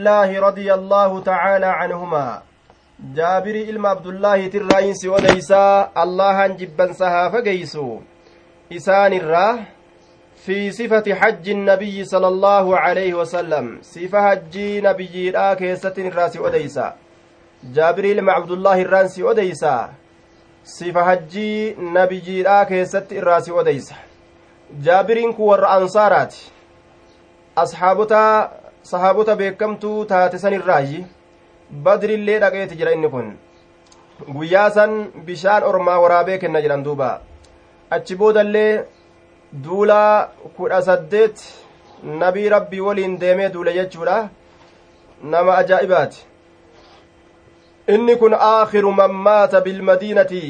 الله رضي الله تعالى عنهما جابر إلما عبد الله تراينس وديسا الله جبا سها فقيسو إسان الراه في صفة حج النبي صلى الله عليه وسلم صفة حج نبي الآكيسة الراس وديسا جابر إلما عبد الله الرانس وديسا صفة حج نبي الآكيسة الراس وديسا جابرين كور أنصارات أصحابتا sahaabota beekamtuu taate san irraayi badrillee dhaqeeti jira inni kun guyyaa san bishaan ormaa waraabee kenna jedhan duuba achi boodallee duulaa kudha saddeet nabii rabbii waliin deemee duule jechuudha nama ajaa'ibaati inni kun aakhiru man bilmadiinati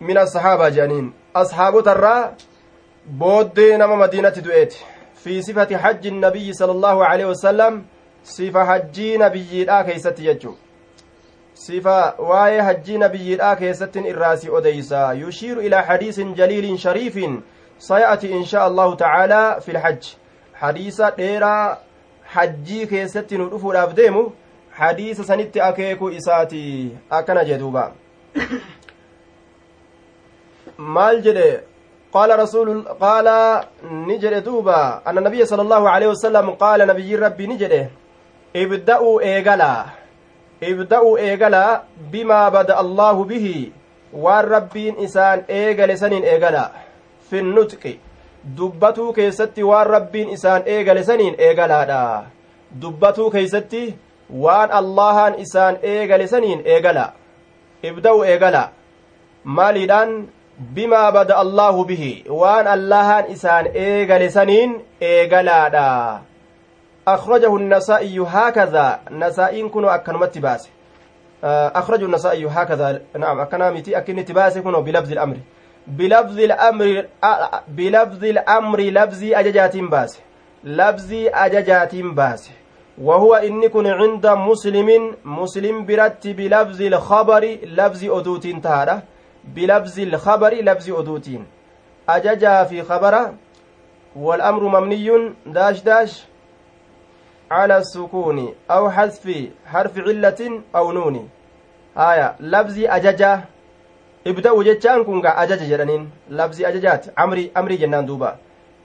min ashaabaa jedhaniin ashaabotarraa booddee nama madiinatti du'eeti في صفة حج النبي صلى الله عليه وسلم صفة حجي نبي لا كيست يجو. صفة واي حجي نبي لا كيست الراسي أديسا. يشير إلى حديث جليل شريف سيأتي إن شاء الله تعالى في الحج. حديث ديرا حجي كيست ندفو الأفديمو حديث سنت أكيكو إساتي. أكنا جدوبا. maal jedhe قال رسول قال نجد دوبا أن النبي صلى الله عليه وسلم قال نبي ربي نجد ابدأوا إيغلا ابدأوا إيغلا بما بدأ الله به والربين إسان إيغل سنين إيغلا في النطق dubbatuu keessatti waan rabbiin isaan eegale saniin eegalaadha dubbatuu keeysatti waan allahaan isaan eegale saniin eegala ibda'u eegala maaliidhaan bimaa bada allaahu bihi waan allahan isaan eegale saniin eegalaadha akrajahu النسائي هكذا. نسائين كنوا أكنمت باسه أخرجه النسائي هكذا. نعم أكنامتي أكنت باسه كنوا بلفظ الأمر. بلفظ الأمر بلفظ الأمر لفظي أججات باسه. لفظي أججات باسه. وهو إن كن عند مسلم مسلم برت بلفظ الخبر لفظ أدوت تهاره بلفظ الخبر لفظ أدوتين. أججا في خبر والأمر مبني داش داش على السكون أو حذف حرف علة أو نون. آية لفظ أججا. ابدأوا جتشان كونغا أجج جرانين. لفظ أججات. أمري أمري جنان دوبا.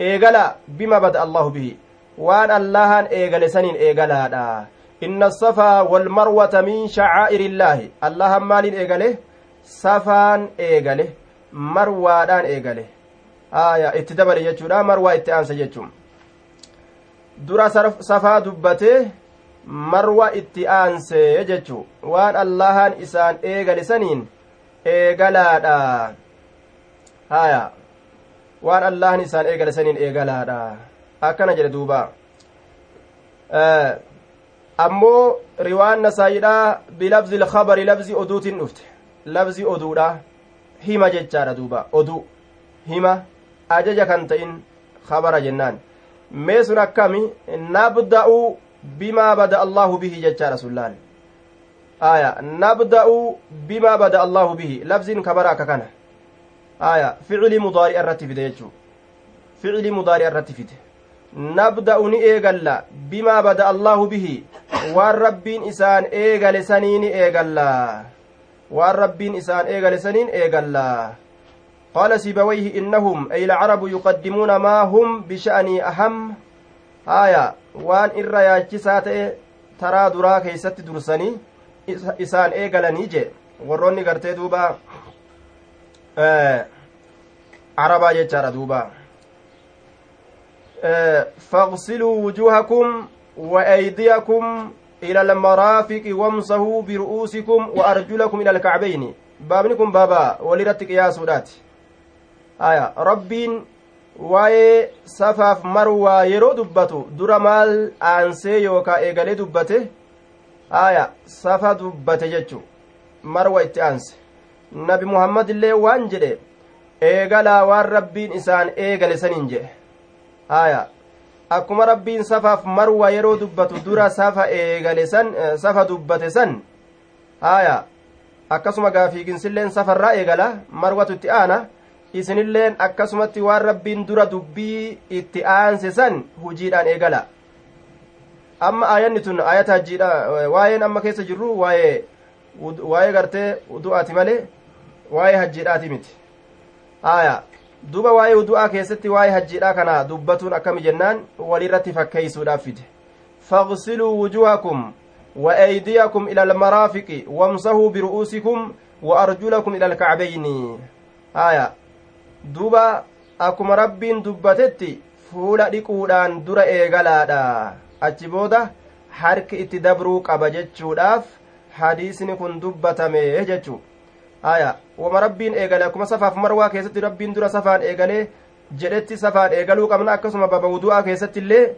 إيغلا بما بدأ الله به. وان اللهان إيغل سنين إيغلا إن الصفا والمروة من شعائر الله. اللهم مالين إيغله safaan eegale marwaadhaan eegale aya itti dabale jechuudha marwaa itti aansa jechuun dura safaa dubbatee marwa itti aansee jechuu waan allahan isaan eegale saniin eegalaadha haya waan allahan isaan eegale saniin eegalaadha akkana jedhe duuba ammoo riwaan nasaayidha bilabzi ilkhabari labzi oduutiin dhufte labzi oduudha hima jechaadha duuba oduu hima ajaja kan ta'in kabara jennaan mee sun akkami nabda'u bimaa bada allaahu bihi jechaadha sun laal aya nabda'u bimaa bada allaahu bihi labziin kabara akka kana aya ficili mudaari irratti fide jechuu ficili mudaari irratti fide nabda'u ni eegalla bimaa bada allaahu bihi waan rabbiin isaan eegale sanii ni waan rabbiin isaan eegale saniin eegallaa qaala sibawayhi innahum ay ilcarabu yuqaddimuuna maa hum bisha'anii aham haaya waan irra yaachisaa ta'e taraa duraa keeysatti dursanii isaan eegalanii je warroonni gartee duuba carabaa jechaadha duuba faqsiluu wujuuhakum wa aydiyakum إلى المرافق وامسحوا برؤوسكم وأرجلكم إلى الكعبين بابنكم بابا ولرتك يا سودات آية ربين waa'ee safaaf marwaa yeroo dubbatu dura maal aansee yookaa eegalee dubbate aya safa dubbate jechu marwa itti aanse nabi muhammad illee waan jedhe eegalaa waan rabbiin isaan eegale saniin jedhe aya akkuma rabbiin safaaf marwa yeroo dubbatu dura safa eegale san safa dubbate san haya akkasuma gaafiiginsilleen safarraa eegala marwatu itti aana isinilleen akkasumatti waan rabbiin dura dubbii itti aanse san hujiidhaan eegala. Amma aayanni tun aayata hajjiidha waa'een amma keessa jirru waa'ee waa'ee gartee udu'aati malee waa'ee hajjiidhaati miti. Aya duba waa'ee udu'aa keessatti waa'ee hajjiidhaa kana dubbatuun akkami jennaan walirratti fakkeeysuudhaaf fide fagsiluu wujuhakum وأيديكم إلى المرافق وامسحوا برؤوسكم وأرجلكم إلى الكعبين آية دوبا akkuma rabbiin dubbatetti fuula dhiquudhaan dura eegalaadha achi booda harki itti dabruu qaba jechuudhaaf hadiisni kun dubbatame jechuu aya wama rabbiin eegale akkuma safaaf marwaa keessatti rabbiin dura safaan eegalee jedhetti safaan eegaluu qabna akkasuma baba wudu'aa keessatti illee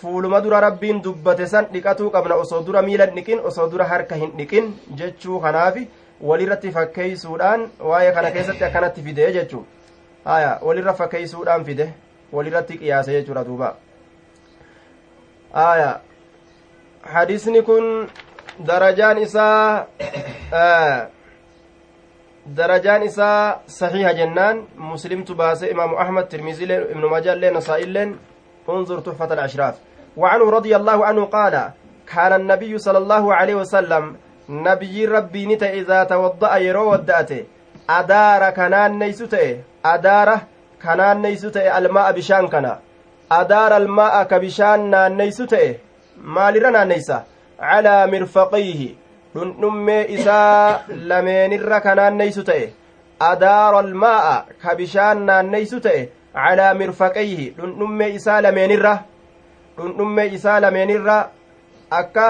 fuuluma dura rabbiin dubbate san dhiqatuu qabna. Osoo dura miila hin dhiqin osoo dura harka hin dhiqin jechuu kanaafi walirratti fakkeeysuudhaan waa'ee kana keessatti akkanatti fide jechuu aya walirra fakkeeysuudhaan fide walirratti qiyaase jechuudha duuba. Aya hadisni kun darajaan isaa darajaan isaa saxiiha jennaan muslimtu baase imaamu ahmad tirmiziileen ibnu majaallee nasaa'iilleen انظر تحفة الأشراف. وعنه رضي الله عنه قال كان النبي صلى الله عليه وسلم نبي ربي نت إذا توضأ يرو ودأته. أدار كنان نيسوته. أدار كنان نيسوته الماء بشان كنا أدار الماء كبشان نان نيسوته. مال رنا نيسا. على مرفقيه. Dhundhummee isaa lameenirra ka naanneysu ta'e adaara almaa'a ka bishaan naanneysu ta'e calaa mirfaqayhi dhundhummee isaa lameenirra dhundhummee isaa lameenirra akka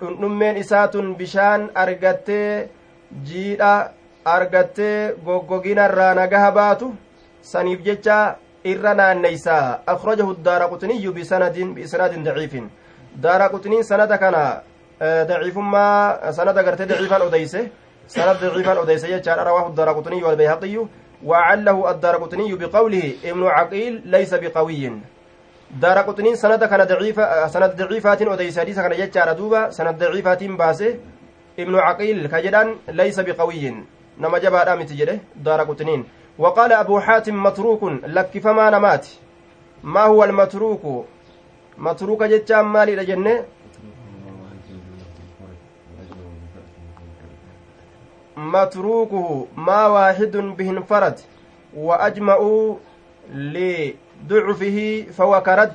dhundhummeen isaa tun bishaan argattee jiidha argattee goggoginarraa nagaha baatu saniif jecha irra naanneysaa akrajahu daara quxiniyyu bisanadin biisnaadin daciifin daara quxiniin sanada kana daciifummaa sanada gartee daciifan odeyse sanad daciifan odeyse jechaadha rawaahu daara quxiniyyu walbayhaqiyyu وعله الدار قطني بقوله ابن عقيل ليس بقوي دار قطنين سند كان ضعيفة سند ضعيفات وديس حديث كان يجار دوبا سند ضعيفات باسه ابن عقيل كجدان ليس بقوي نما جبا دامت جده دار قطنين وقال أبو حاتم متروك لك فما نمات ما هو المتروك متروك جتام مالي لجنة متروكه ما واحد به انفرد وأجمعوا لضعفه فوكرد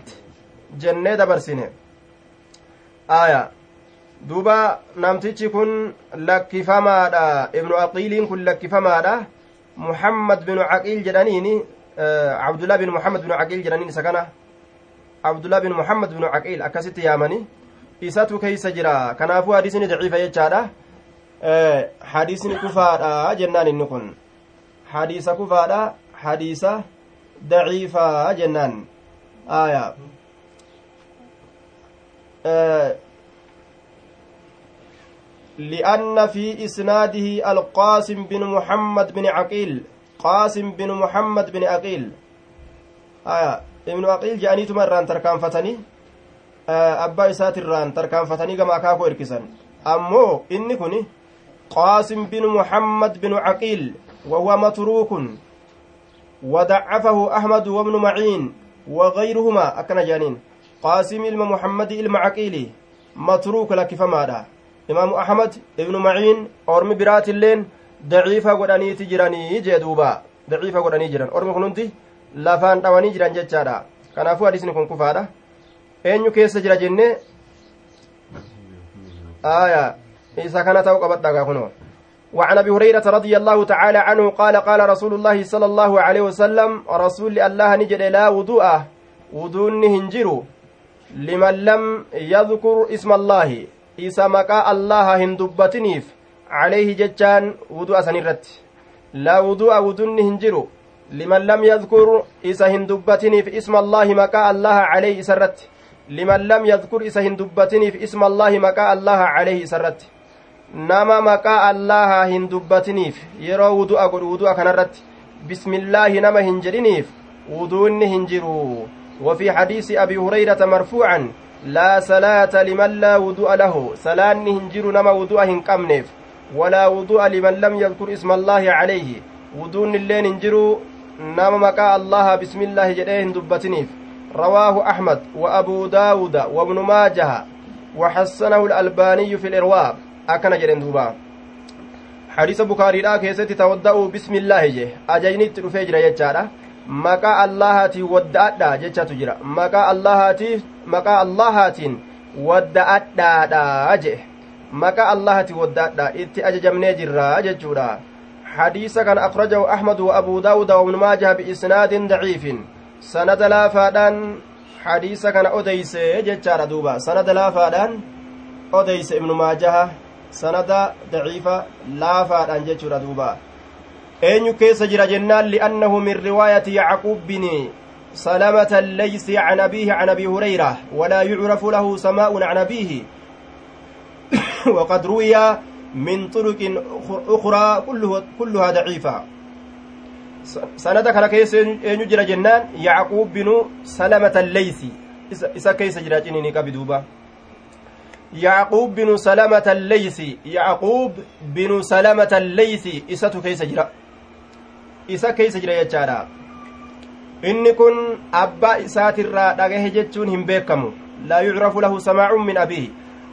جنة دبرسنه آية duuba namtichi kun lakkifamaadha ibnu aqiiliin kun lakkifamaadha muhammad binu caqiil jedhaniini abdullah bin muhammad binu caqiil jedhaniin isa kana abdullah bin muhammad binu caqiil akkasitti yaamani isatu keeysa jira kanaafuu hadisini daciifa jechaadha hadiisni kufaadha jennaan inni kun. Hadiisa kufaadha hadiisa daciifaa jennaan. Aya لأن في إسناده القاسم بن محمد بن عقيل قاسم بن محمد بن عقيل آية ابن عقيل جاني تمران تركان فتني أبا إسات الران تركان فتني كما كاكو إركسن أمو إني كني قاسم بن محمد بن عقيل وهو متروك وضعفه أحمد وابن معين وغيرهما أكن جانين. قاسم إلما محمد إلما عقيلي متروك لك فماذا إمام أحمد ابن معين أرمي برات اللين ضعيفة قداني تجراني جدوبا. ضعيفة قداني جران. أرمي كننتي lafaan dhawanii jiran jechaadha kanaafuu hadisni kun kufaadha eenyu keessa jira jenne aya isa kana ta'u qabadhagaa kunoo وعن أبي هريرة رضي الله تعالى عنه قال قال رسول الله صلى الله عليه وسلم رسول الله نجد لا وضوء وضوء هنجر لمن لم يذكر اسم الله. إسا مكا الله هندبتنيف عليه ججان وضوء سنرت. لا وضوء وضوء هنجر لمن لم يذكر إسا هندبتنيف اسم الله مكا الله عليه سرت. لمن لم يذكر إسا هندبتنيف اسم الله مكا الله عليه سرت. Nama maqaa allaha hin dubbatiniif yeroo wudu'a godhu wudu'a kanarratti bismillaahi nama hin jedhiniif wuduunni hin jiru. وفي حديث أبي هريرة مرفوعا لا صلاة لمن لا وضوء له سلان هنجر نما وضوء هنقمنف ولا وضوء لمن لم يذكر اسم الله عليه وضوء اللين هنجر نما مكا الله بسم الله جديه دبتنيف رواه أحمد وأبو داود وابن ماجه وحسنه الألباني في الإرواء أكن جرين دوبا حديث بخاري لا كيستي تودعوا بسم الله جه أجيني ترفجر يجارة maqaa allahaatiin wadda'adhaa jechatu jira maqaa allahaatiin maqaa allahaatiin wadda'adhaadha jee maqaa allahaatiin wadda'adhaa itti ajajamnee jirra jechuudha hadiisa kana akhrajahu ahmad wa abuu daawuda wa ibnu maajah biisnaadin daciifin sanada laafaadhaan hadiisa kana odeyse jechaadha duuba sanada laafaadhaan odeyse ibnu maajaha sanada daciifa laafaadhaan jechuudha duuba. Eenyu keessa jira jennaan li'annahu min riwaayati yacquub bini سلمة الليث عن أبيه عن أبي هريرة ولا يعرف له سماء عن أبيه وقد روي من طرق أخرى كله كلها ضعيفة سندك على كيس يجرى جنان يعقوب بن سلمة الليث إسا كيس جرى جنيني كبدوبة yacquub binu salamata leysi yacquub binu salamata leysi isatu keeysa jira. Isa keeysa jira jechaadha inni kun abbaa isaatirraa dhagahe jechuun hin beekamu laa yucrafu lahu samaacun min abiihi.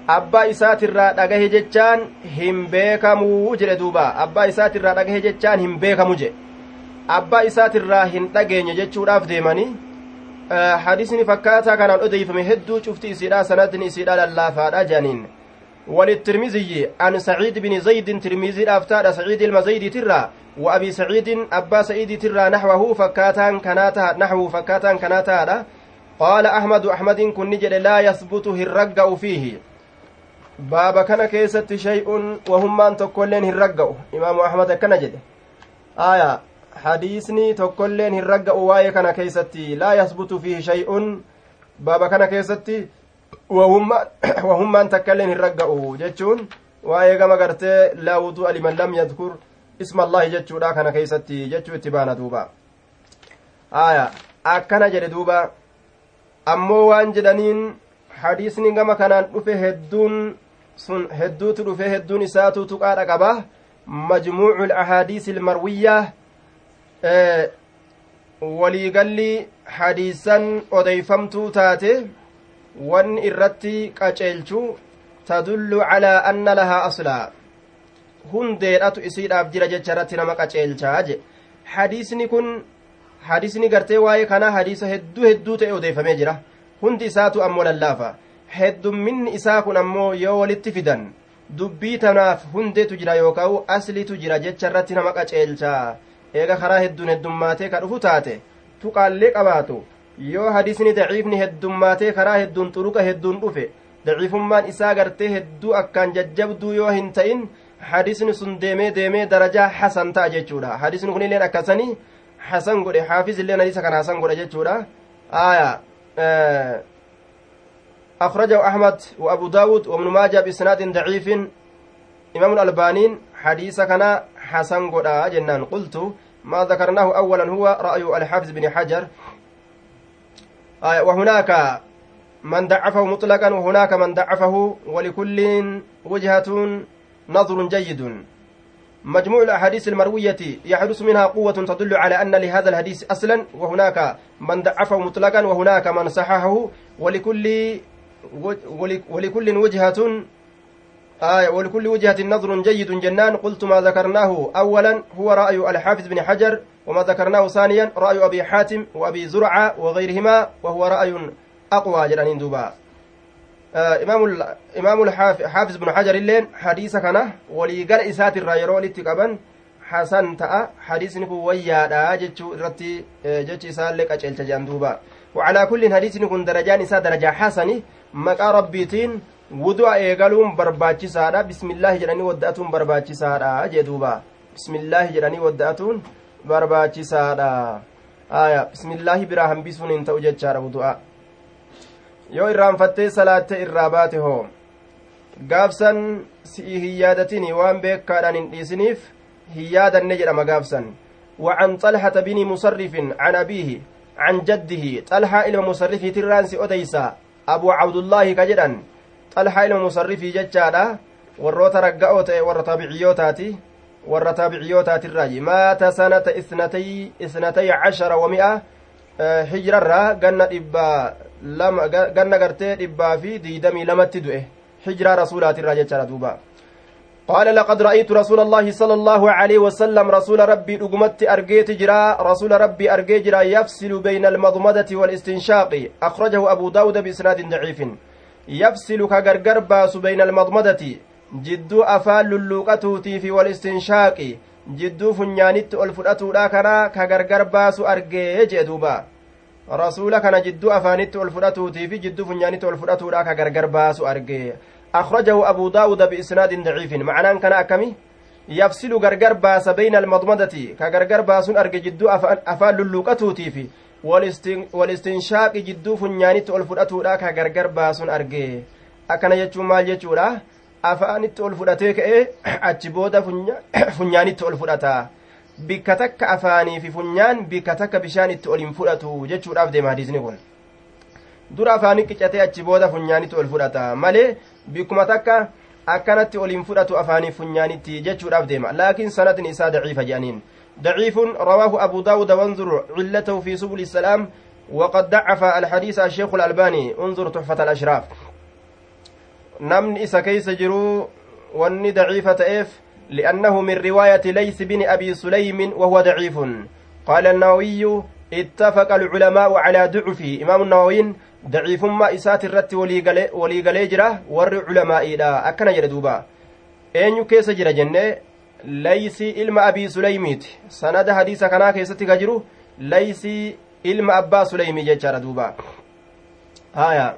Abbaa isaatirraa dhagahe jechaan hin beekamuu jedhe duuba. Abbaa isaatirraa dhagahe jechaan hin beekamu jedhe abbaa isaatirraa hin dhageenye jechuudhaaf deemanii hadisni fakkaataa kanaan odeeyfame hedduu cufti isiidha sanadni isiidha lallaafaadha jedhaniin وللترمذي عن سعيد بن زيد ترمذي الأفتاد سعيد المزيد ترى وأبي سعيد أبا سعيد ترى نحوه فكاتان كناتا نحوه فكاتان كناتا قال أحمد أحمد كن نجد لا يثبت هرقأ فيه بابا كان كيست شيء وهم أن تقولين هرقأ إمام أحمد كان جد آية حديثني تقولين هرقأ واي كان كيستي لا يثبت فيه شيء بابا كان كيستي wahummaan takka illeen hin ragga'u jechuun waa'ee gama gartee laa wudu'a liman lam yadkur isma allaahi jechuudha kana keeysatti jechuu itti baana duuba aya akkana jedhe duuba ammoo waan jedhaniin hadiisni gama kanaan dhufe hedduun sun hedduutu dhufe hedduun isaatu tuqaadha qaba majmuucu alahaadiisi ilmarwiyyaa waliigalli hadiisan odeeyfamtuu taate wanni irratti qaceelchu tadullu calaa anna lahaa aslaa hundeedhatu isiidhaaf jira jecha irratti nama qaceelchaa je. Hadiisni kun hadiisni gartee waa'ee kanaa hadiisa hedduu hedduu ta'e odeeffamee jira. Hundi isaatu ammoo lallaafa. Heddumminni isaa kun ammoo yoo walitti fidan dubbii tanaaf hundeetu jira yookaan aslitu jira jecha irratti nama qaceelchaa eega karaa hedduun heddummaatee ka dhufu taate tuqaallee qabaatu yoo hadisni daciifni heddummaatee karaa hedduun xuruqa hedduun dhufe daciifummaan isaa gartee hedduu akkaan jajjabduu yoo hin ta'in hadisni sun deemee deemee darajaa hasan ta'a jechuudha hadisni kun illeen akkasanii hasan godhe haafiz illeen hadisa kana hasan godhe jechuudha aya أخرجه أحمد وأبو داود وابن ماجه بإسناد ضعيف إمام الألبانين حديث كان حسن قد جنان قلت ما ذكرناه أولا هو رأي الحافظ بن حجر. آية وهناك من ضعفه مطلقا وهناك من ضعفه ولكل وجهة نظر جيد. مجموع الأحاديث المروية يحدث منها قوة تدل على أن لهذا الحديث أصلا. وهناك من ضعفه مطلقا وهناك من صححه ولكل ولكل وجهة آية ولكل وجهة نظر جيد جنان قلت ما ذكرناه أولا هو رأي الحافظ بن حجر وما ذكرناه ثانيا رأي أبي حاتم وأبي زرعة وغيرهما وهو رأي أقوى جنان دوبا. آه إمام إمام الحافظ بن حجر اللين حديث كان وليقال إسات الرايرو لتقبا حسن تأ حديث نكو ويادا جتشو رتي جتش إسان لك أجل وعلى كل حديث نكون درجان إسا درجة حسني مقا ربيتين wudu'a eegaluun barbaachisaadha bismillaahi jedhanii wadda'atuun barbaachisaadha jee duuba bismillaahi jedhanii wadda'atuun barbaachisaadha aya bismillaahi biraa hambisuun hin ta'u jechaadha wudu'a yoo irraanfattee salaatte irraa baate hoo gaafsan si'ii hin yaadatini waan beekaadhaan hin dhiisiniif hin yaadanne jedhama gaafsan وعن طلحة بن مصرف عن أبيه عن جده طلحة إلى مصرف ترانس أديسا أبو عبد الله كجدا xalhaa ilma musarrifii jechaadha warroota ragga'oo ta'e warra taabiciyootaati warra taabiciyootaatiirraayi maata sanata isnatay cashara wami'a hijrarraa ganna dhibba lama ganna gartee dhibbaa fi diidamii lamatti du'e hijiraa rasuulaatirraa jechaadha duuba قال لقد رأيت رسول الله صلى الله عليه وسلم رسول ربي أقمت أرجيت جرا رسول ربي أرجي جرا يفصل بين المضمضة والاستنشاق أخرجه أبو داود بإسناد ضعيف يفصل كغرغر باس بين المضمضة جدو أفال اللوقتوتي في والاستنشاق جدو فنيانت ألفرأتو لا كنا كغرغر باس أرجي جدوبا. رسول كان جدو أفانت ألفرأتوتي في جدو فنيانت ألفرأتو لا كغرغر باس أرجي. أخرجه أبو داود بإسناد ضعيف معنى كان أكمي؟ يفصل غرغر باس بين المضمضة كغرغر باس أرجي جدو أفال اللوقتوتي في walistinshaaqi jidduu funyaanitti ol fudhatuudha ka gargar baasun argee akkana jechuun maal jechuudha? Afaanitti ol fudhatee ka'ee achi booda funyaanitti ol fudhata. Bikka takka afaanii fi funyaan bikka takka bishaan itti ol hin fudhatu jechuudhaaf deema hadiisni kun. Dura afaanii qicatee achi booda funyaanitti ol fudhata. Malee bikkuma takka akkanatti ol hin fudhatu afaanii funyaanitti jechuudhaaf deema. Laakiin sanadni isaa daciifa jedhaniin ضعيف رواه أبو داود وانظر علته في سبل السلام وقد ضعف الحديث الشيخ الألباني. انظر تحفة الأشراف. نمن إسا كيس جرو واني ضعيفة إف لأنه من رواية ليس بن أبي سليم وهو ضعيف. قال النووي اتفق العلماء على ضعفه. إمام النووي ضعيف ما إسات الرت ولي جرة ور علماء إلى أكن جردوبا أين كيس جرى جنة laysi ilma abii suleymiiti sanada hadiisa kanaa keessatti ka jiru laysi ilma abbaa suleymii jechaadha duuba haya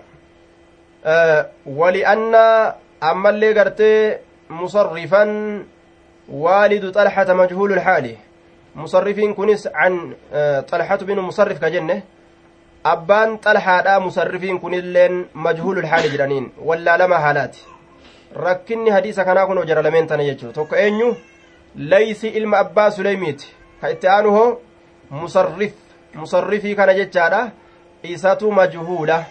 wali'anna ammallee gartee musarrifan waalidu xalxata majhuulu lxaali musarrifiin kunis can xalxatu binu musarrif ka jenne abbaan xalxaadha musarrifiin kunilleen majhuulu lxaali jedhaniin wallaalama haalaati rakkinni hadiisa kanaa kun jaralameen tana jechuu tokko eenyu laysi ilma abbaa suleymiiti ka itti aanu hoo musarrif musarrifii kana jechaadha isatu majhuula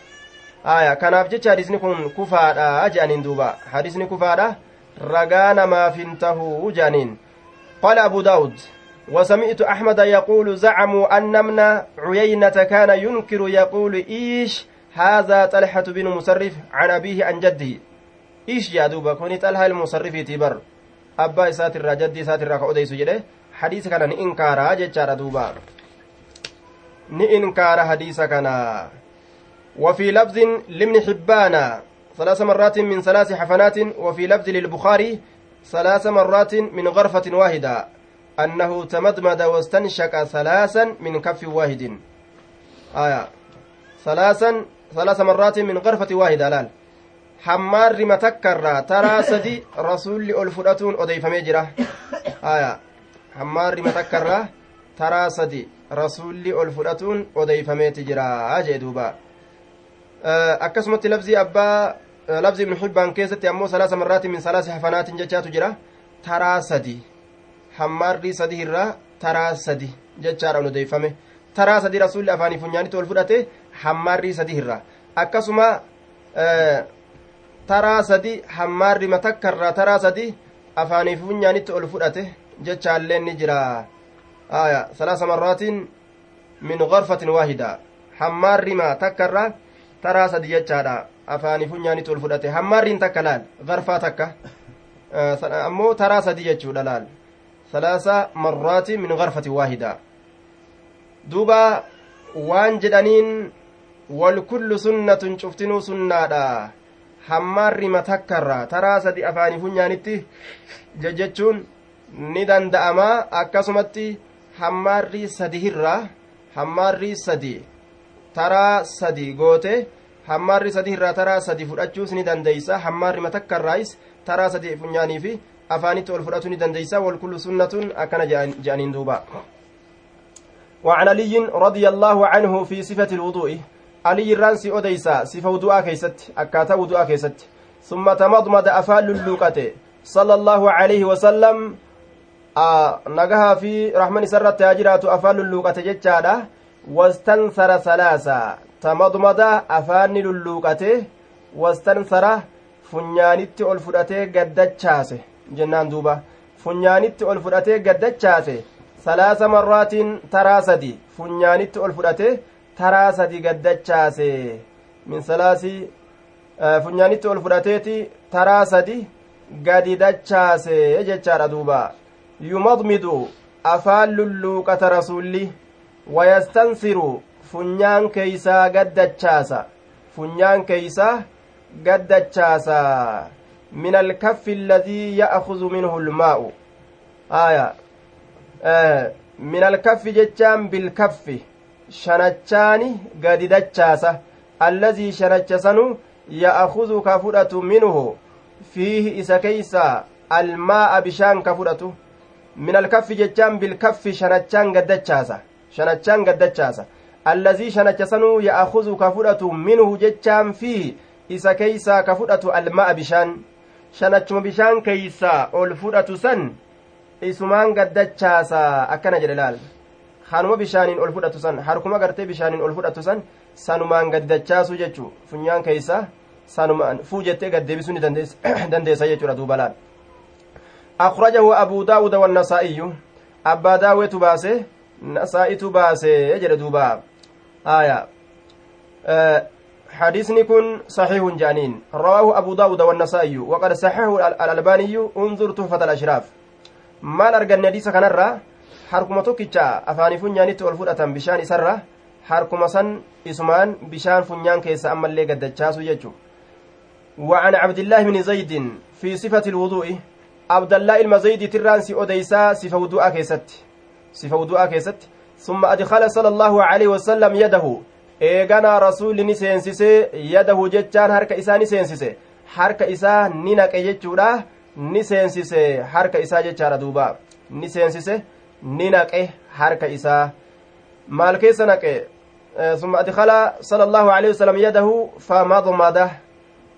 aya kanaaf jecha hadisni kun kufaadha je'aniin duuba hadisni kufaadha ragaa namaaf hin tahuu je'aniin قال أبو داود وسمعت أحمد يقول زعموا أن ابن عيينة كان ينكر يقول إيش هذا طلحة بن مسرف عن أبيه عن جده إيش يا دوبا كوني طلحة المسرف تبر abbaa isaatirraa jaddii isaatirraa ka odeysu jedhe hadiisa kana ni inkaaraa jechaadha duuba. Ni inkaara hadiisa kana. وفي لفظ لابن حبان ثلاث مرات من ثلاث حفنات وفي لفظ للبخاري ثلاث مرات من غرفة واحدة أنه تمدمد واستنشق ثلاثا من كف واحد آية ثلاثا ثلاث مرات من غرفة واحدة الآن hammaarri matakkarraa taraa sadi rasuulli ol fudhatuun odeeyfamee jira aya hammaarri matakkarraa taraa sadi rasuulli ol fudhatuun odeeyfameeti jira jee duuba akkasumatti labzii abbaa labzii ibnu hibbaan keessatti ammoo salaasa marraatin min salaasi hafanaatin jechaatu jira taraa sadi hammaarri sadi irraa taraa sadi jechaadhaan odeeyfame taraa sadi rasuulli afaanii funyaanitti ol fudhate hammaarri sadi irraa akkasuma taraa sadi hammaarri matakkarraa taraa sadi afaanii funyaanitti ol fudhate jechaallee ni jira aya salaasa marraatiin min garfatin waahida hammaarrima takkarraa taraa sadi jechaadha afaanii funyaanitti ol fudhate hammaarriin takka laal garfaa takka ammoo taraa sadi jechuudha laal salaasa marraatiin min garfatin waahida duuba waan jedhaniin walkullu sunnatun cuftinuu sunnaadha hammaarri matakkarraa taraa sadi afaanii funyaanitti jechuun ni danda'ama akkasumatti hammaarri sadihirraa hammaarri sadi taraa sadi goote hammaarri sadihirraa taraa sadi fudhachuus ni dandeeysa hammaarri matakkarraayis taraa sadi funyaanii fi afaanitti ol fudhatu ni dandeeysa walkullu sunnatun akkana je'aniin duuba وعن علي رضي الله عنه في صفة الوضوء علي الرانسي أديسا صفة وضوء كيست أكاتا وضوء كيست ثم تمضمد أفال اللوقة صلى الله عليه وسلم آه نجها في رحمن سرة تاجرات أفال اللوقة جتشادا واستنثر ثلاثة تمضمد أفان اللوقة واستنثر funyaanitti ol fudhatee gaddachaase jennaan duuba. Funyaanitti ol fudhatee gaddachaase salaasa marraatiin taraa sadi funyaanitti ol fudhatee taraa sadi gaddachaase min salaasi funyaanitti ol fudhateeti taraa sadi gadi dachaase jechaadha duuba yumadmidu afaan lulluuqata rasuulli wayastansiru funyaan keeysaa gaddachaasa funyaan keeysaa gaddachaasa min alkaffi alladii ya'kuzu minhu lmaa'u aya min alkaffi jechaan bilkaffi shanachaani gadi dachaasa allazii shanacha sanu ya'kuzu ka fudhatu minhu fiihi isa keeysa almaa'a bishaan ka fudhatu min alkaffi jechaan bilkaffi shanachaan gaddachaasa shanachaan gaddachaasa allazii shanacha sanuu ya'kuzu ka fudhatu minhu jechaan fiihi isa keeysaa ka fudhatu almaa'a bishaan shanachuma bishaan keeysaa ol fudhatu san isumaan gaddachaasa akkana jedhe laal hanuma bishaaniin ol fudhatu san harkuma gartee bishaaniin ol fudhatu san sanumaan gaddachaasu jechuu funyaan keeysa sanumaan fuu jettee gaddeebisuu ni dandeessa jechuudha duuba أخرجه أبو داود والنسائي أبا داوت باسه نسائت باسه جل دوبا آية أه حديثني كن صحيح جانين رواه أبو داود والنسائي وقد صححه الألباني انظر تحفة الأشراف maal arganne hadiisa kanarraa harkuma tokkicha afaanii funyaanitti ol fudhatan bishaan isarra harkuma san isumaan bishaan funyaan keessa ammallee gaddachaasu jechu وعن عبد الله بن زيد في صفة الوضوء عبد الله المزيد ترانسي أديسا صفة وضوء كيست صفة وضوء كيست ثم أدخل صلى الله عليه وسلم يده eeganaa rasuulli ni seensise yadahu jechaan harka isaa ni seensise harka isaa ni naqe jechuudha ni seensise harka isaa jechaadha duuba ni seensise ni naqe harka isaa maal keessa naqe? ثم أدخل صلى الله عليه وسلم يده فمضمده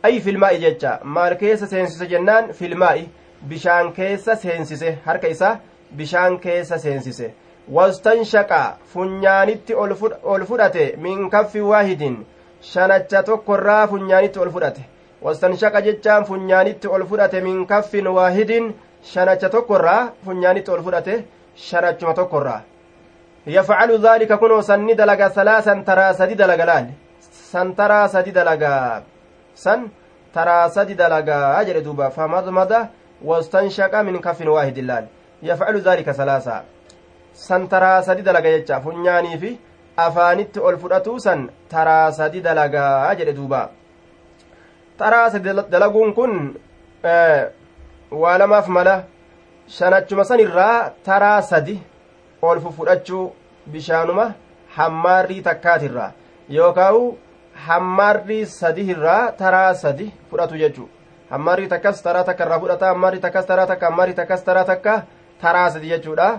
أي في الماء جتة مال كيس سينسس جنان في الماء بشان كيس سينسس هرك إسا بشان كيس سينسس واستنشق فنيانت ألفرته من كف واحد شنجة تكرا فنيانت ألفرته wastanshaqa jechaan funyaanitti ol fudhate min kaffin waahidin. Shanacha tokkorraa funyaanitti ol fudhate. Shanachuma tokkorraa yafcalu dhaalika kunoo sanni dalaga salaasan taraa sadi dalaga laal san taraa sadi dalaga san taraa sadi dalagaa jedhe duuba famadmada wastanshaqa min kaffin waahidin laal yafcalu dhaalika salaasa san taraa sadi dalaga jecha funyaanii fi afaanitti ol fudhatuu san taraa sadi dalagaa jedhe duuba taraa sadi dalaguun kun waa lamaaf mala shanachuma san irraa taraa sadi ol fudhachuu bishaanuma hammaarrii takkaatirraa yookaawu hammaarrii sadi irraa taraa sadi fudhatu jechuu hammaarrii takkas taraa takka irraa fudhata hammaarrii takkas taraa takka hammaarrii takkas taraa takka taraa sadi jechuudha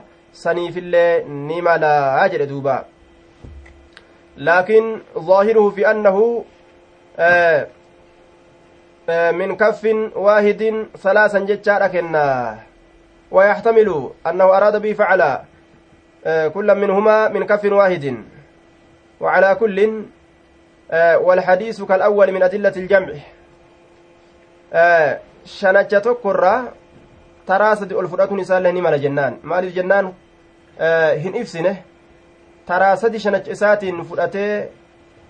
saniifillee ni malaa jedhe duuba laakiin ظaahiruhu fi annahu من كف واحد ثلاثا جتشارا كنا ويحتمل أنه أراد به فعل كل منهما من كف واحد. وعلى كل والحديث كالأول من أدلة الجمع. شنجة تكرة تراسد ألفرات نساء لهني مال جنان. مال الجنان هن إفسنه. تراسد شنج إسات فرأته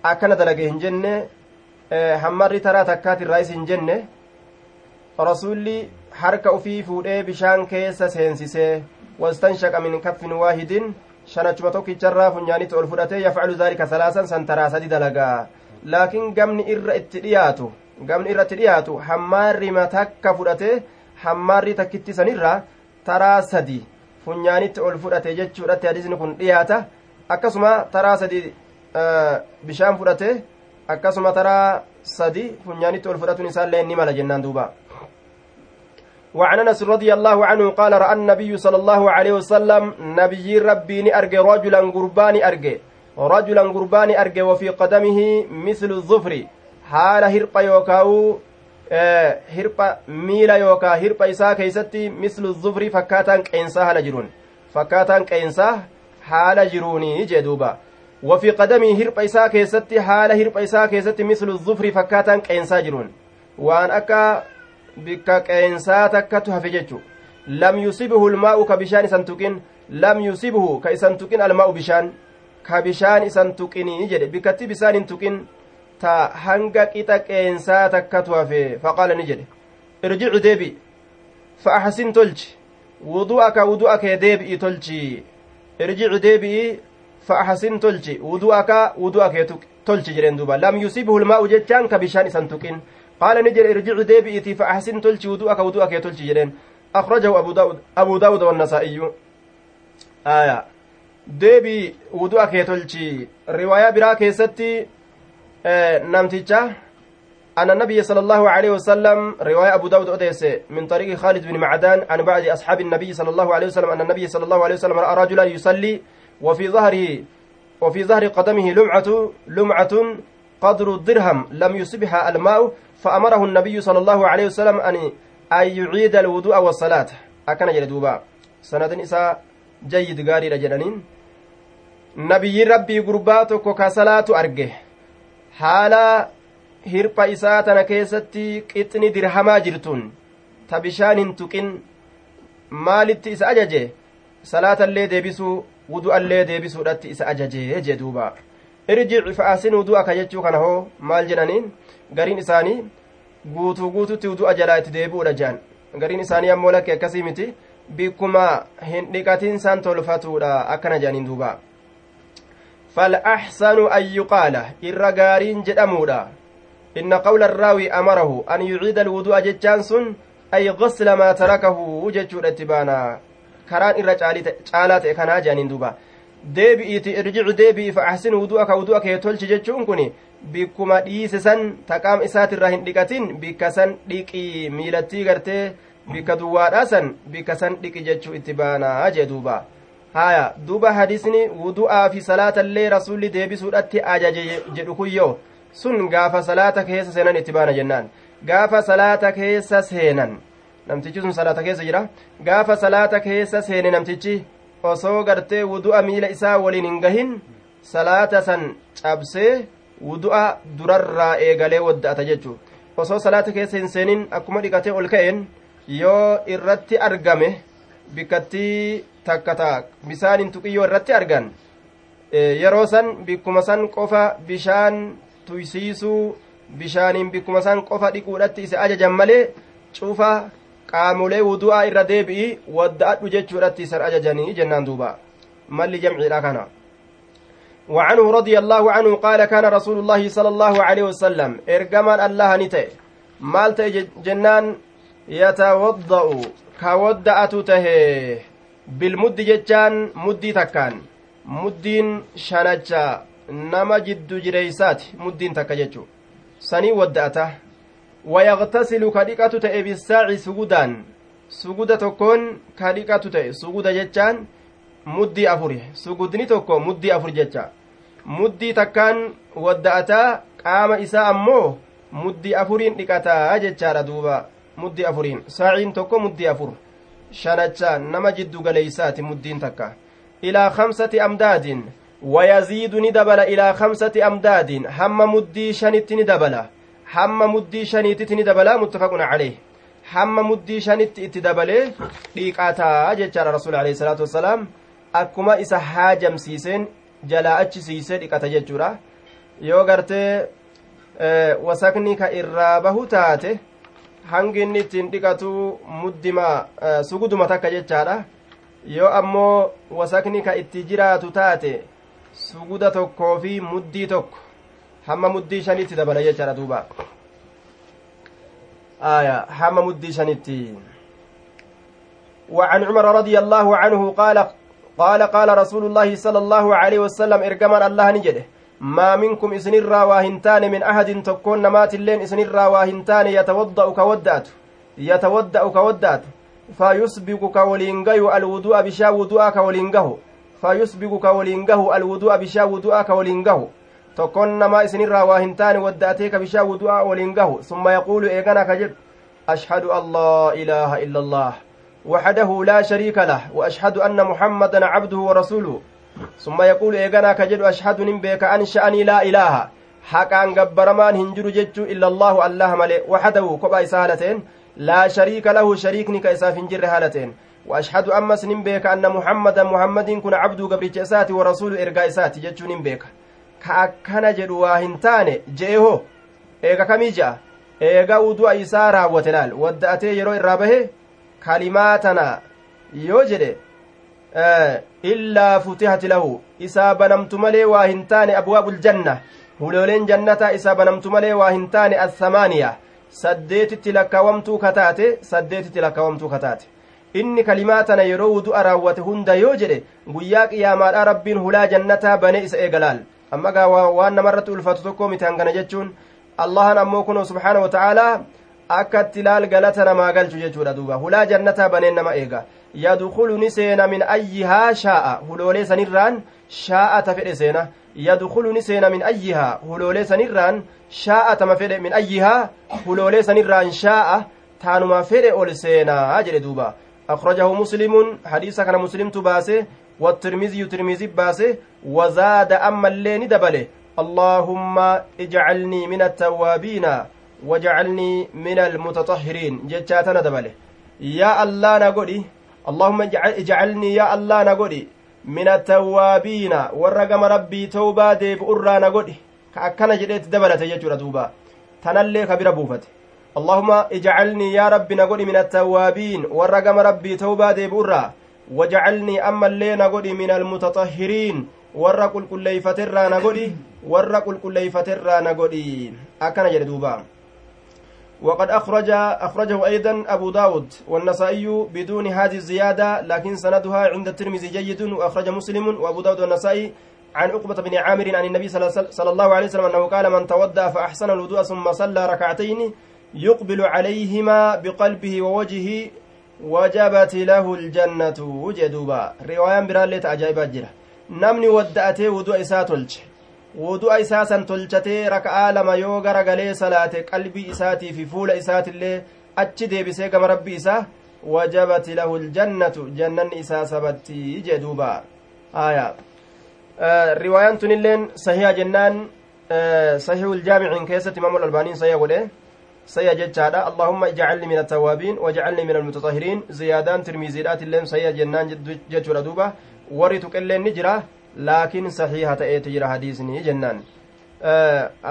أكن دلقه جنة. takkaati irraa isin jenne rasuulli harka ufii fuudhee bishaan keessa seensisee wastanshaqa min kaffin waahidin shanachuma tokkicharraa funyaanitti ol fudhatee yafcalu daalika salaasan san taraa sadi dalagaa laakiin gamni irra itti dhiyaatu gamni irra itti dhiyaatu hammaarrima takka fudhatee hammaarri takkitti sanirraa taraa sadi funyaanitti ol fudhate jechuudhatti hadisni kun dhiyaata akkasuma taraa sadi bishaan fudhatee akkasuma taraa sadi funyaanitti ol fudhatun isaallee ni mala jennaan duuba وعن أنس رضي الله عنه قال رأى النبي صلى الله عليه وسلم نبي ربي نأرجي رجلا قرباني أرجي رجلا قرباني أرجي وفي قدمه مثل الظفر. حال هرقا يوكاو hirpha miila yookaa hirpha isaa keeysatti mislu zufri fakkaataan qeensaa haala jiruun fakkaataan qeensaa haala jiruuni jee duuba وفي قدمه هرب إساء كيستي حال هرب إساء كيستي مثل الظفر فكاتا قينسا جرون. وأن أكا بك قينسا تكتها في ججو لم يصيبه الماء كبشان سنتكين لم يصيبه كإسنتكين الماء بشان كبشان سنتكين يجري بكتي بسان تكين ta hanga qixa qeensaa takkatu hafe faqaala ni jedhe irjicu deebi fa ahsin tolchi wudu'aka wudu'a kee deebi'i tolchi irjicu deebi'i fa ahsin tolchi wudu'aka wudu'a kee tolchi jedheen duuba lam yusibhu lmaa'u jechaan ka bishaan isan tuqin ni jedhe irjicu deebi'itii fa ahsin tolchi wudu'aka wudu'a kee tolchi jedheen akhrajahu abu daawud wannasaa'iyu aya deebii wudu'a kee tolchi riwaayaa biraa keessatti namticha أن النبي صلى الله عليه وسلم رواية أبو داود أديس من طريق خالد بن معدان عن بعض أصحاب النبي صلى الله عليه وسلم أن النبي صلى الله عليه وسلم رأى رجلا يصلي وفي ظهره وفي ظهر قدمه لمعة لمعة قدر الدرهم لم يصبها الماء فأمره النبي صلى الله عليه وسلم أن أن يعيد الوضوء والصلاة أكن جلدوبا سند إساء جيد غاري رجلانين نبي ربي قرباتك كصلاة أرجه حالا isaa tana keessatti qixni dirhamaa jirtun ta bishaan hin tuqin maalitti isa ajaje salaatallee deebisuu wudu'allee deebisuudhatti isa ajajee jee duuba irjic fa'aasin wudu'aka jechuu kana hoo maal jedhaniin gariin isaanii guutuu guututti wudu'a jalaa itti deebi'uudha jehan gariin isaanii ammoo lakke akkasii miti bikkuma hin dhiqatin san tolfatuudha akkana jedhaniin duuba فالأحسن أن يقال إر غارين جدمودا إن قول الراوي أمره أن يعيد الوضوء جتشانسون أي غسل ما تركه جتشود اتبانا كران إرى caalaa ta'e kanaa jedhaniin duuba deebi'iiti irjicu deebi'i fa ahsin wudu'aka wudu'a kee tolchi jechuun kun bikkuma dhiise san taqaama isaatirraa hin dhiqatin bikka san dhiqii miilattii gartee bikka duwwaadhaa san bikka san dhiqi jechuu itti baanaa jee duuba. Haya duuba hadisni wudu'aa fi salaatallee rasulli deebisuudhatti ajaje jedhu kuyyoo sun gaafa salaata keessa seenan itti baana jennaan. Gaafa salaata keessa seenan. Namtichi sun salaata keessa jira. Gaafa salaata keessa seene namtichi osoo gartee wudu'a miila isaa waliin hin gahin salaata san cabsee wudu'a durarraa eegalee wadda'ata jechuu osoo salaata keessa hin seenin akkuma dhiqatee ol ka'een yoo irratti argame bikkattii takka taa bisaan hin tuqiyyoo irratti argan yeroo san bikkuma san qofa bishaan tuysiisuu bishaaniin bikkuma san qofa dhiquudhatti isa ajajan malee cufa qaamolee wudu'aa irra deebi'i wadda'adhu jechuudhatti isan ajajanii jennaan duuba malli jamciidha kana وعنه رضي الله عنه قال كان رسول الله صلى الله عليه وسلم ارجمان الله نته مالت جنان يتوضأ كودأت ته بالمد ججان مدي تكان مدين شنجا jiddu jireysaati muddiin takka jechu sanii wadda'ata dhiqatu ta'e bisaaci sugudaan suguda tokkoon ka dhiqatu ta'e suguda jechaan muddii afuri sugudni tokko muddii afur jecha muddii takkaan wadda'ataa qaama isaa ammoo muddii afuriin dhiqataa jechaadha duuba muddii afuriin saaciin tokko muddii afur shanacha nama jiddu galeeysaati muddiin takka ilaa kamsati amdaadin ويزيد ندبل إلى خمسة أمداد هم مدي شنت ندبل هم مدي شنت ندبل متفق عليه هم مدي شنت اتدبل dhiiqaataa jechaadha rasuul alayhi salaatu wassalaam akkuma isa haajamsiiseen jalaa achi siisee dhiqata jechuudha yoo gartee wasakni ka irraa bahu taate hangi inni ittiin dhiqatu muddima suguduma takka jechaadha yoo ammoo wasakni ka itti jiraatu taate suguda tokkoo fi muddii tokko hamma muddii shanitti dabala jechaadha duuba. آية حام مدي شنتي وعن عمر رضي الله عنه قال قال قال رسول الله صلى الله عليه وسلم ارجمان الله نجده ما منكم إسن الراواهنتان من أحد تكون نمات اللين إسن الراواهنتان يتوضأ كودات يتوضأ كودات فيسبق كولينجيو الوضوء بشا وضوء كولينجه فيسبق كولينجه الوضوء بشا وضوء كولينجه tokkoon namaa isinirraa waa hin taane waddaatee ka bishaan wudu'aa waliin gahu summa yaquulu eegana ka jedhu ashhadu an laa ilaaha illa allah وحده لا شريك له وأشهد أن محمدا عبده ورسوله ثم يقول إيغانا كجد أشهد نبيك أنشأني لا إله حقا قبرمان هنجر جج إلا الله الله ملئ وحده كبا إسالتين لا شريك له شريكني كإساف هنجر هالتين وأشهد أمس نبيك أن محمدا محمد كن عبده قبل جساتي ورسوله إرقا إساتي جج نبيك ka akkana jedhu waa hin taane je'e hoo eega kamii je'a eega udu'a isaa raawwate laal wadda'atee yeroo irraa bahe kalimaa tana yoo jedhe illaa futihati lahu isaa banamtu malee waa hin taane abwaabul janna hulooleen jannataa isaa banamtu malee waa hin taane athamaaniya saddeetitti lakkaawamtuu kataate saddeetitti lakkaawamtuu kataate inni kalimaa tana yeroo wudu'a raawwate hunda yoo jedhe guyyaa qiyaamaadha rabbiin hulaa jannataa bane isa eegalaal amma gaa waan namarratti ulfatu tokko miti hangana jechuun allahan ammoo kunoo subxaana wa ta'aalaa akka itti laal galata namaa galchu jechuudha duuba hulaa jannataa baneen nama eega yadukulu ni seena min ayyihaa shaa'a huloolee sanirraan shaa'ata fedhe seena yadukulu ni seena min ayyihaa huloolee sanirraan shaa'atama fedhe min ayyihaa huloolee sanirraan shaa'a taanuma fedhe ol seenaa jedhe duuba akhrajahu muslimun hadiisa kana muslimtu baase والترمذي ترمذي باسه وزاد أما اللين دبله اللهم اجعلني من التوابين واجعلني من المتطهرين. جتاتنا دبله يا الله نقولي. اللهم اجعلني يا الله نقولي. من التوابين. ورقم ربي توبا ديب أرى نقولي. كأكنا جديت دبلة يجور دوبا تنلي كبير بوفت اللهم اجعلني يا ربي نقولي من التوابين. ورقم ربي توبا ديب أرى. Wajacalnii ammallee na godhi min almutatahhiriin warra qulqulleeyfaterraa na godhi warra qulqulleeyfaterraa na godhi akkana jedhe وقد أخرج أخرجه أيضا أبو داود والنسائي بدون هذه الزيادة لكن سندها عند الترمذي جيد وأخرج مسلم وأبو داود والنسائي عن عقبة بن عامر عن النبي صلى الله عليه وسلم أنه قال من تودى فأحسن الوضوء ثم صلى ركعتين يقبل عليهما بقلبه ووجهه wajabati lahu ljannatu jedhuuba riwaayaan biraallee ta ajaa'ibaa jira namni wadda'atee wudu'a isaa tolche wudu'a isaa san tolchatee raka'aa lama yoo gara galee salaate qalbii isaatii fi fuula isaatillee achi deebisee gama rabbii isaa wajabati lahu ljannatu jannanni isaa sabatti jedhuuba aya riwaayaan tunilleen sahiha jennaan sahihul jaamicin keessatti imaamul albaaniin sahiha godhe sayya jechaadha allahumma ijcalni min attawaabiin wajcalni min almutataahiriin ziyaadaan tirmiziidhaat illeen sayya jennaan jechuudha duuba warri tuqilleen ni jira laakiin saxiiha ta'eeti jira hadiisni jennaan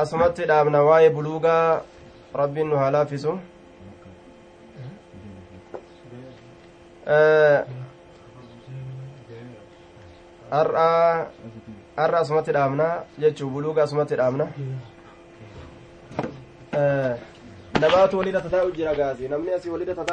asumatti dhaabna waa'ee buluugaa rabbiin nu haa laaffisu har'a asumatti dhaabna jechuu buluuga asumatti dhaabna namaatu walirra tataa'u jira gaasi namni asii walirra tataa'u